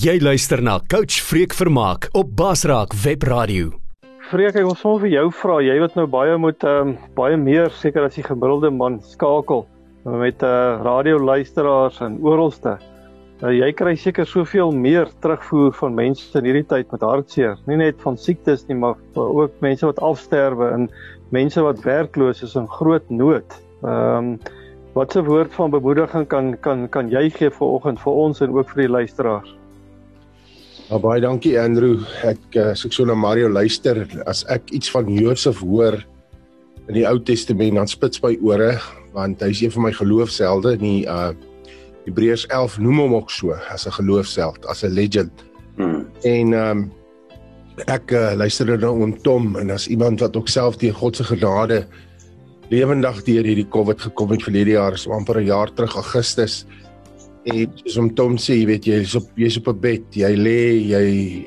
Jy luister na Coach Freek Vermaak op Basraak Web Radio. Freek, ek wil sommer vir jou vra, jy wat nou baie moet ehm um, baie meer seker as die gemiddelde man skakel met uh radio luisteraars en oralste. Uh, jy kry seker soveel meer terugvoer van mense in hierdie tyd met hartseer, nie net van siektes nie, maar ook mense wat afsterwe en mense wat werkloos is en groot nood. Ehm um, watse woord van bemoediging kan kan kan jy gee vir oggend vir ons en ook vir die luisteraars? Ja, baie dankie Andrew. Ek as ek so na Mario luister, as ek iets van Josef hoor in die Ou Testament, dan spits my ore want hy is een van my geloofshelde in die uh Hebreërs 11 noem hom ook so as 'n geloofsheld, as 'n legend. Hmm. En um ek uh, luister nou na oom Tom en as iemand wat ook self deur God se genade lewendig deur hierdie COVID gekom het verlede jaar, so amper 'n jaar terug Augustus en soos om Tom sê, jy weet jy is op jy's op 'n bed, jy lê, jy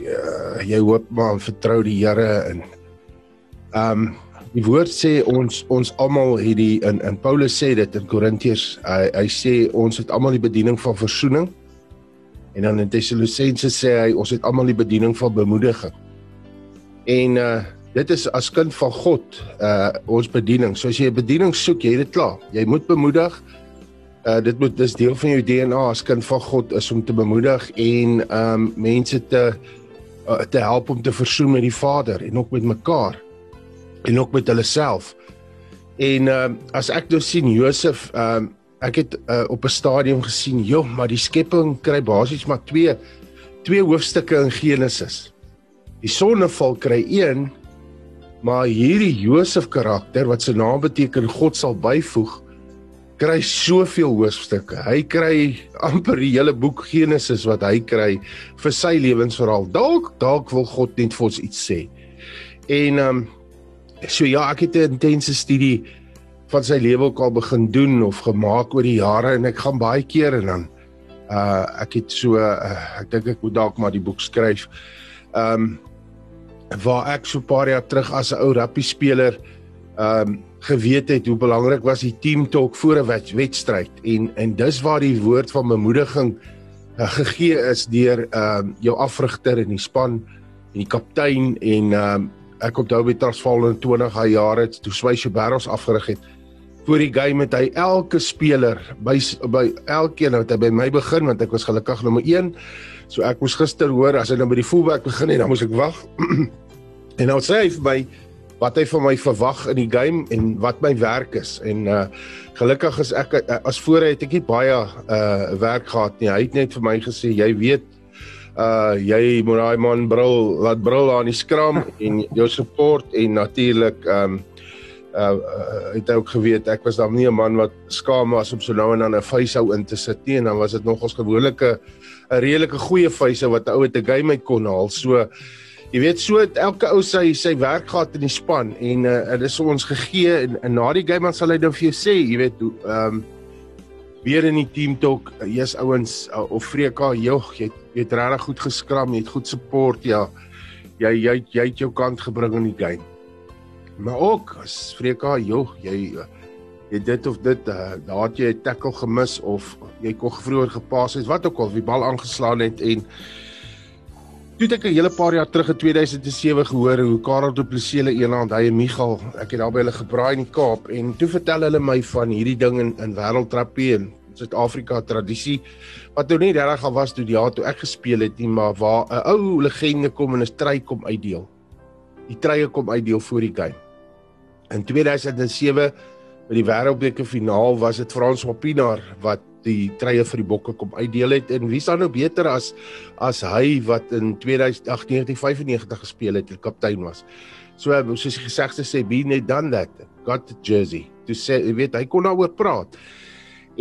uh, jy hoop maar vertrou die Here en ehm um, die woord sê ons ons almal het die in in Paulus sê dit in Korintiërs hy hy sê ons het almal die bediening van verzoening en dan in Tessalonisense sê hy ons het almal die bediening van bemoediging. En uh dit is as kind van God uh ons bediening. So as jy 'n bediening soek, jy het dit klaar. Jy moet bemoedig. Uh dit moet dis deel van jou DNA as kind van God is om te bemoedig en um mense te uh, te help om te versoen met die Vader en ook met mekaar en ook met hulle self. En um as ek nou sien Josef um ek het uh, op 'n stadium gesien, joh, maar die skepping kry basies maar twee twee hoofstukke in Genesis. Die sonneval kry 1 maar hierdie Josef karakter wat sy naam beteken God sal byvoeg kry soveel hoofstukke. Hy kry amper die hele boek Genesis wat hy kry vir sy lewensverhaal. Dalk dalk wil God net vir ons iets sê. En ehm um, so ja, ek het 'n intense studie van sy lewe ook al begin doen of gemaak oor die jare en ek gaan baie keer en dan uh ek het so uh, ek dink ek moet dalk maar die boek skryf. Ehm um, waar ek so 'n paar jaar terug as 'n ou rugby speler ehm um, geweet het hoe belangrik was die team talk voor 'n wedstryd en en dis waar die woord van bemoediging uh, gegee is deur ehm uh, jou afrigter in die span en die kaptein en ehm uh, ek onthou by Transvaal in 20 jare toe Swysje Barros afgerig het voor die game het hy elke speler by by elkeen wat hy by my begin want ek was gelukkig nommer 1 so ek moes gister hoor as hy nou by die fullback begin het dan moes ek wag en nou sê hy vir my wat hy van my verwag in die game en wat my werk is en uh gelukkig is ek uh, as voorheen het ek nie baie uh werk gehad nie. Hy het net vir my gesê jy weet uh jy moet daai man brul wat brul aan die skram en jou support en natuurlik um uh, uh het ook geweet ek was dan nie 'n man wat skaam was om so nou en dan 'n facehou in te sit nie en dan was dit nog ons gewone 'n redelike goeie facehou wat 'n ou uit 'n game uit kon haal. So Jy weet so het elke ou sy sy werk gehad in die span en uh, dit is ons gegee en, en na die game dan sal hy dan vir jou sê, jy weet, ehm um, weer in die team talk, uh, jy's ouens uh, of Freka, jog, jy jy het regtig goed geskram, jy het goed support, ja. Jy jy jy het jou kant gebring in die game. Maar ook as Freka, jog, jy jy dit of dit, uh, daar het jy 'n tackle gemis of jy kon vroeër gepas het, wat ook al, die bal aangeslaan het en Toe ek 'n hele paar jaar terug in 2007 gehoor hoe Karel Du Plessis hulle eendag hy en Michal, ek het daar by hulle gebraai in die Kaap en toe vertel hulle my van hierdie ding in in wêreldtrappie en Suid-Afrika tradisie wat nou nie regtig al was toe die jaar toe ek gespeel het nie, maar waar 'n ou legende kom en 'n stry kom uitdeel. Die treye kom uitdeel voor die game. In 2007 by die wêreldbeker finaal was dit Frans Wapinaar wat die treie vir die bokke kom uitdeel het en wie staan nou beter as as hy wat in 2018-1995 gespeel het en kaptein was. So soos die gesegde sê be net done that got the jersey. Toe sê jy weet hy kon daaroor praat.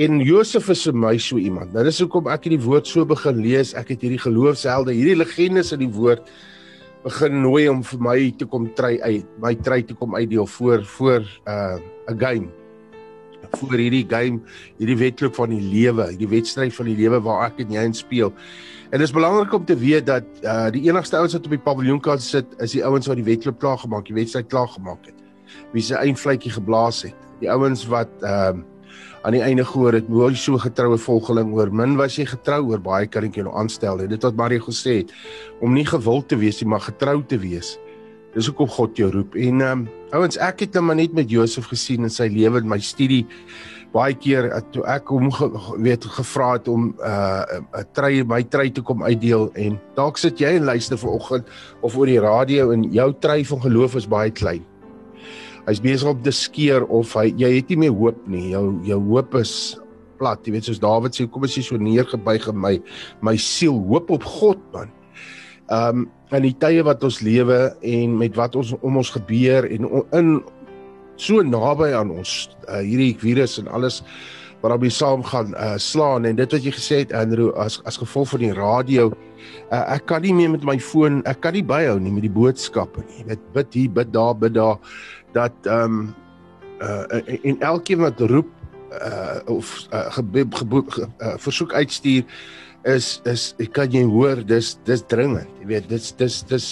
En Josef is vir my so iemand. Nou dis hoekom ek hierdie woord so begin lees. Ek het hierdie geloofshelde, hierdie legendes in die woord begin nooi om vir my te kom try uit, my try te kom uitdeel voor voor uh 'n game voor hierdie game, hierdie wedloop van die lewe, hierdie wedstryd van die lewe waar ek en jy in speel. En dit is belangrik om te weet dat uh die enigste ouens wat op die paviljoen kan sit, is die ouens wat die wedloop klaar gemaak, die wedstryd klaar gemaak het. Wie se eindvletjie geblaas het. Die ouens wat ehm uh, aan die einde gehoor het, "Hoe so getroue volgeling oor min was jy getrou oor baie kan ek jou nou aanstel." En dit wat Marie gesê het, om nie gewild te wees nie, maar getrou te wees. Dis hoekom God jou roep. En ehm um, ouens, ek het nou maar net met Josef gesien in sy lewe in my studie baie keer eh, toe ek hom ge, weet gevra het om 'n uh, 'n trei my trei te kom uitdeel en dalk sit jy en luister vanoggend of oor die radio en jou trei van geloof is baie klein. Hy's besig om te skeer of hy jy het nie meer hoop nie. Jou jou hoop is plat. Jy weet soos Dawid sê, kom as jy so neergebuig in my my siel, hoop op God man. Ehm um, in die tye wat ons lewe en met wat ons om ons gebeur en in so naby aan ons uh, hierdie virus en alles wat daarmee saam gaan uh, slaan. En dit wat jy gesê het Andrew as as gevolg van die radio uh, ek kan nie meer met my foon ek kan nie byhou nie met die boodskappe nie. Met bid hier bid daar bid daar dat ehm um, uh, en elkeen wat roep uh, of uh, gebed ge, ge, uh, versoek uitstuur is is ek kan jy hoor dis dis dringend jy weet dis dis dis,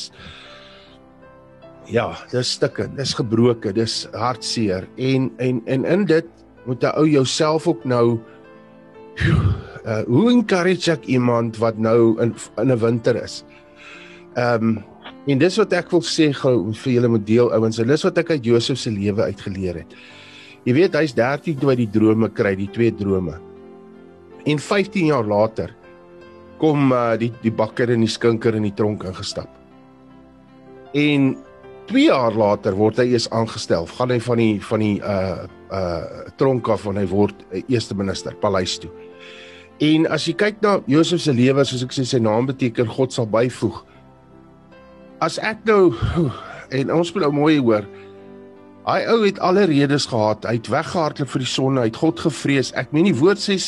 Ja, dis stukkend, dis gebroken, dis hartseer en en en in dit moet 'n ou jouself ook nou uh, hoe encourage ek iemand wat nou in in 'n winter is. Ehm um, en dis wat ek wil sê gou vir julle moet deel ouens, en dis wat ek uit Josef se lewe uitgeleer het. Jy weet hy's 13 toe hy die drome kry, die twee drome. En 15 jaar later kom uh, die die bakker en die skinker in die tronk ingestap. En 2 jaar later word hy eers aangestel. Gaan hy van die van die uh uh tronk af en hy word uh, eerste minister paleis toe. En as jy kyk na Josef se lewe, soos ek sê sy naam beteken God sal byvoeg. As ek nou en ons moet nou mooi hoor. Hy ou het alle redes gehad. Hy het weggehardloop vir die sonde, hy het God gevrees. Ek meen die woord sê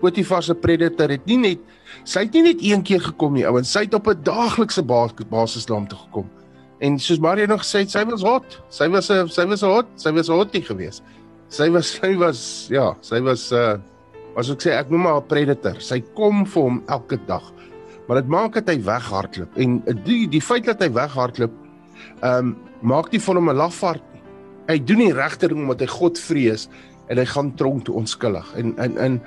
Potifar se predator het nie net sy het nie net een keer gekom nie, ouens. Sy het op 'n daaglikse basis na hom toe gekom. En soos Marie nog gesê het, sy was hot. Sy was 'n sy was hot, sy was hotie geweest. Sy was sy was ja, sy was uh as ek sê ek noem haar 'n predator. Sy kom vir hom elke dag. Maar dit maak dat hy weghardloop en die die feit dat hy weghardloop ehm um, maak nie van hom 'n lafaard. Hy doen die regte ding omdat hy God vrees en hy gaan tronk toe onskuldig. En en en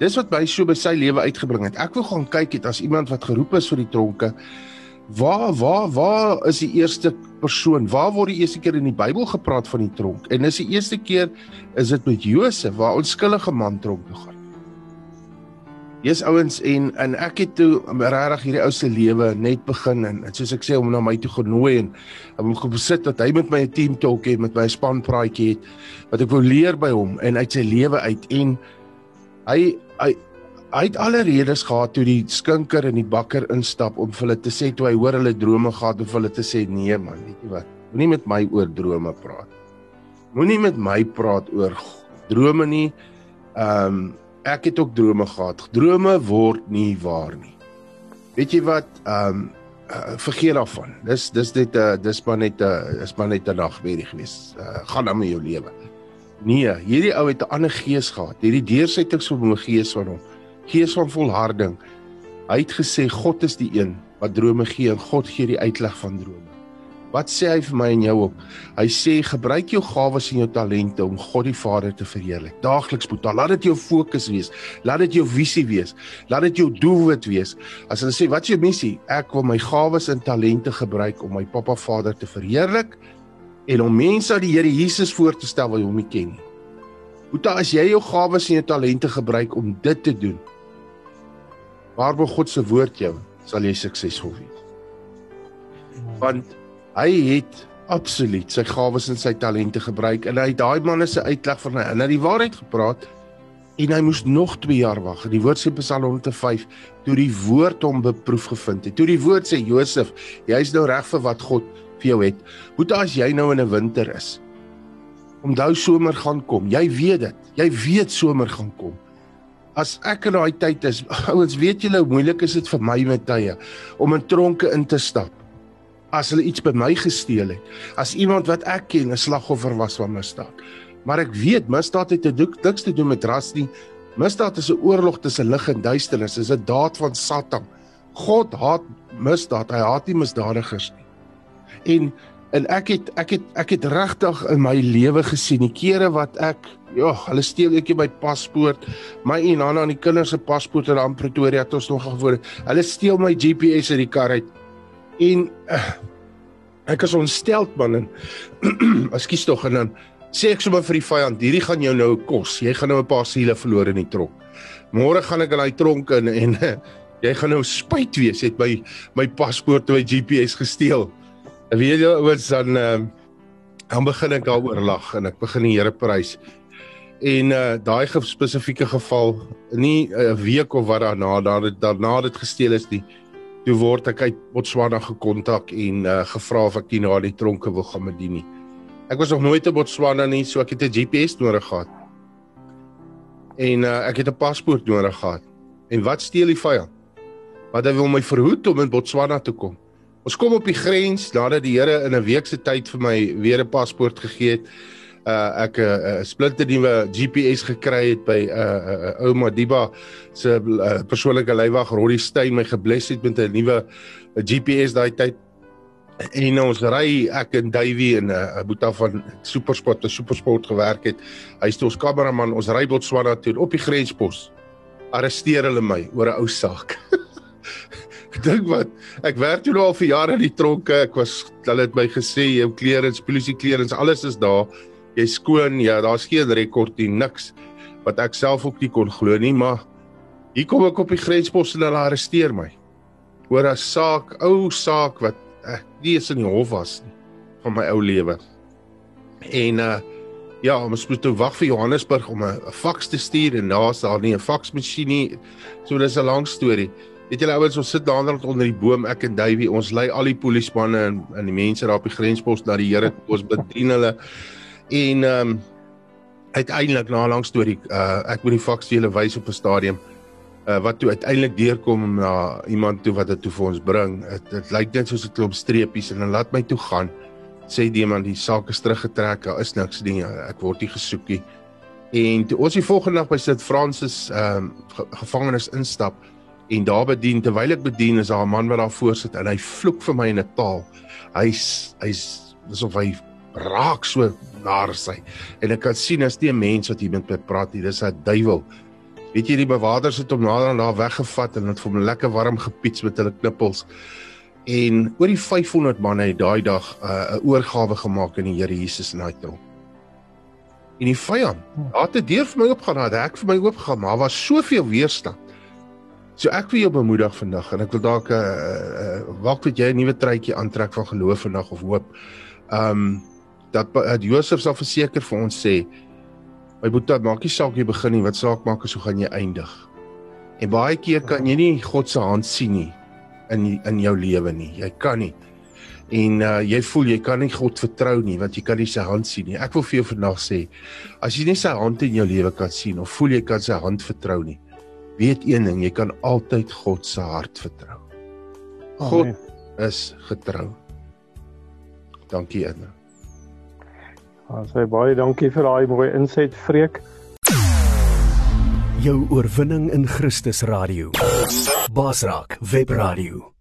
dis wat my so by sy lewe uitgebring het. Ek wil gaan kyk het as iemand wat geroep is vir die tronke Waar waar waar is die eerste persoon? Waar word die eerste keer in die Bybel gepraat van die tronk? En is die eerste keer is dit met Josef waar onskuldige man tronk toe gaan. Jesus ouens en en ek het toe regtig hierdie ou se lewe net begin en, en soos ek sê om na my toe genooi en hom gesit dat hy met my 'n team talk het met my span praatjie het wat ek wou leer by hom en uit sy lewe uit en hy hy Hy het alle redes gehad toe die skinker en die bakker instap om vir hulle te sê toe hy hoor hulle drome gehad om vir hulle te sê nee man, weet jy wat? Moenie met my oor drome praat. Moenie met my praat oor drome nie. Ehm um, ek het ook drome gehad. Drome word nie waar nie. Weet jy wat? Ehm um, uh, vergeet daarvan. Dis dis net 'n uh, dis maar net 'n uh, is maar net 'n nagmerrie gewees. Uh, gaan dan met jou lewe. Nee, hierdie ou het 'n ander gees gehad. Hierdie deursettingsvermoë gees van hom gees van volharding. Hy het gesê God is die een wat drome gee en God gee die uitleg van drome. Wat sê hy vir my en jou ook? Hy sê gebruik jou gawes en jou talente om God die Vader te verheerlik. Daagliks moet dan laat dit jou fokus wees. Laat dit jou visie wees. Laat dit jou doelwit wees. As hulle sê wat is jou missie? Ek wil my gawes en talente gebruik om my Pappa Vader te verheerlik en om mense aan die Here Jesus voor te stel wat hom nie ken nie. Boeta, as jy jou gawes en jou talente gebruik om dit te doen, waarbo God se woord jou sal jy suksesvol wees. Want hy het absoluut sy gawes en sy talente gebruik en hy het daai manne se uitleg van hy en hy die waarheid gepraat en hy moes nog 2 jaar wag. Die woord sê Psalm 105 toe die woord hom beproef gevind het. Toe die woord sê Josef, jy's nou reg vir wat God vir jou het. Moet as jy nou in 'n winter is. Onthou somer gaan kom. Jy weet dit. Jy weet somer gaan kom as ek in daai tyd is, ouens, weet julle hoe moeilik is dit vir my met tye om in tronke in te stap as hulle iets by my gesteel het. As iemand wat ek ken 'n slagoffer was van misdaad. Maar ek weet misdaad het niks te doen met ras nie. Misdaad is 'n oorlog tussen lig en duisternis. Is 'n daad van Satan. God haat misdaad. Hy haat nie misdadigers nie. En En ek het ek het ek het regtig in my lewe gesien die kere wat ek ja, hulle steel ekie my paspoort, my en Hanna aan die kinders se paspoorte in Pretoria het ons nog gevoer. Hulle steel my GPS uit die kar uit. En uh, ek is ontsteld man en ekskuus tog en dan sê ek sommer vir die vyand, hierdie gaan jou nou kos. Jy gaan nou 'n paar siele verloor in die tronk. Môre gaan ek in daai tronk in en jy gaan nou spyt wees het my my paspoort en my GPS gesteel. En weet jy ouens dan uh, dan begin ek daaroor lag en ek begin die Here prys. En uh daai spesifieke geval nie 'n uh, week of wat daarna daarna daarna dit gesteel is nie. Toe word ek uit Botswana gekontak en uh gevra of ek nie na die tronke wil gaan bedien nie. Ek was nog nooit in Botswana nie, so ek het 'n GPS nodig gehad. En uh ek het 'n paspoort nodig gehad. En wat steel die vyand? Wat hy wil my verhoed om in Botswana te kom. Ons kom op die grens nadat die Here in 'n week se tyd vir my weer 'n paspoort gegee het. Uh ek 'n uh, uh, splinter nuwe GPS gekry het by 'n uh, uh, uh, ouma Diba se uh, persoonlike leiwag Roddy Steyn my gebless het met 'n nuwe uh, GPS daai tyd. En ons ry ek en Davey en 'n uh, boeta van Supersport, 'n Supersport gewerk het. Hy is ons kameraman. Ons ry Botswana toe op die grenspos. Arresteer hulle my oor 'n ou saak. dink wat ek werk toe nou al vir jare in die tronke. Ek was hulle het my gesê jou klere, polisie klere, alles is daar. Jy skoon, ja, daar's geen rekord nie, niks wat ek self ook nie kon glo nie, maar hier kom ek op die grenspos en hulle arresteer my. Oor 'n saak, ou saak wat ek nie eens in die hof was nie van my ou lewe. En uh ja, ons moet toe wag vir Johannesburg om 'n faks te stuur en daar's daar nie 'n faksmasjien nie. So dis 'n lang storie. Weet julle ouens, ons sit daaronder onder die boom ek en Davey, ons lei al die polismanne en en die mense daar op die grenspos na die Here, ons bedien hulle. En ehm um, uiteindelik na 'n lang storie, uh ek moet die faks vir julle wys op 'n stadium uh wat toe uiteindelik deurkom na iemand toe wat dit toe vir ons bring. Dit dit lyk net soos 'n klomp streepies en dan laat my toe gaan. Sê die man die saak is teruggetrek, daar is niks nie. Ek word nie gesoek nie. En toe ons die volgende dag by St. Francis ehm um, gevangenis instap, en daar bedien terwyl ek bedien is daar 'n man wat daar voor sit en hy vloek vir my in 'n taal. Hy's hy's asof hy raak so naar sy. En ek kan sien as nie 'n mens wat hier met my praat nie, dis 'n duiwel. Weet jy die bewakers het hom nader aan daar weggevat en het hom lekker warm gepiets met hulle knippels. En oor die 500 manne het daai dag uh, 'n uh, oorgawe gemaak aan die Here Jesus in daai tronk. En die vyand, daar het 'n deur vir my oopgegaan, daar het ek vir my oopgegaan, maar was soveel weerstand. So ek wil jou bemoedig vandag en ek wil dalk 'n uh, uh, waak dat jy 'n nuwe truitjie aantrek van geloof vandag of hoop. Um dat dat Josef sal verseker vir ons sê my boetie maak nie saak jy begin nie wat saak maak is hoe gaan jy eindig. En baie keer kan jy nie God se hand sien nie in in jou lewe nie. Jy kan nie. En uh, jy voel jy kan nie God vertrou nie want jy kan nie sy hand sien nie. Ek wil vir jou vandag sê as jy nie sy hand in jou lewe kan sien of voel jy kan sy hand vertrou nie weet een ding, jy kan altyd God se hart vertrou. God Amen. is getrou. Dankie Anna. Ons sê baie dankie vir daai mooi inset Freek. Jou oorwinning in Christus radio. Basraak Web Radio.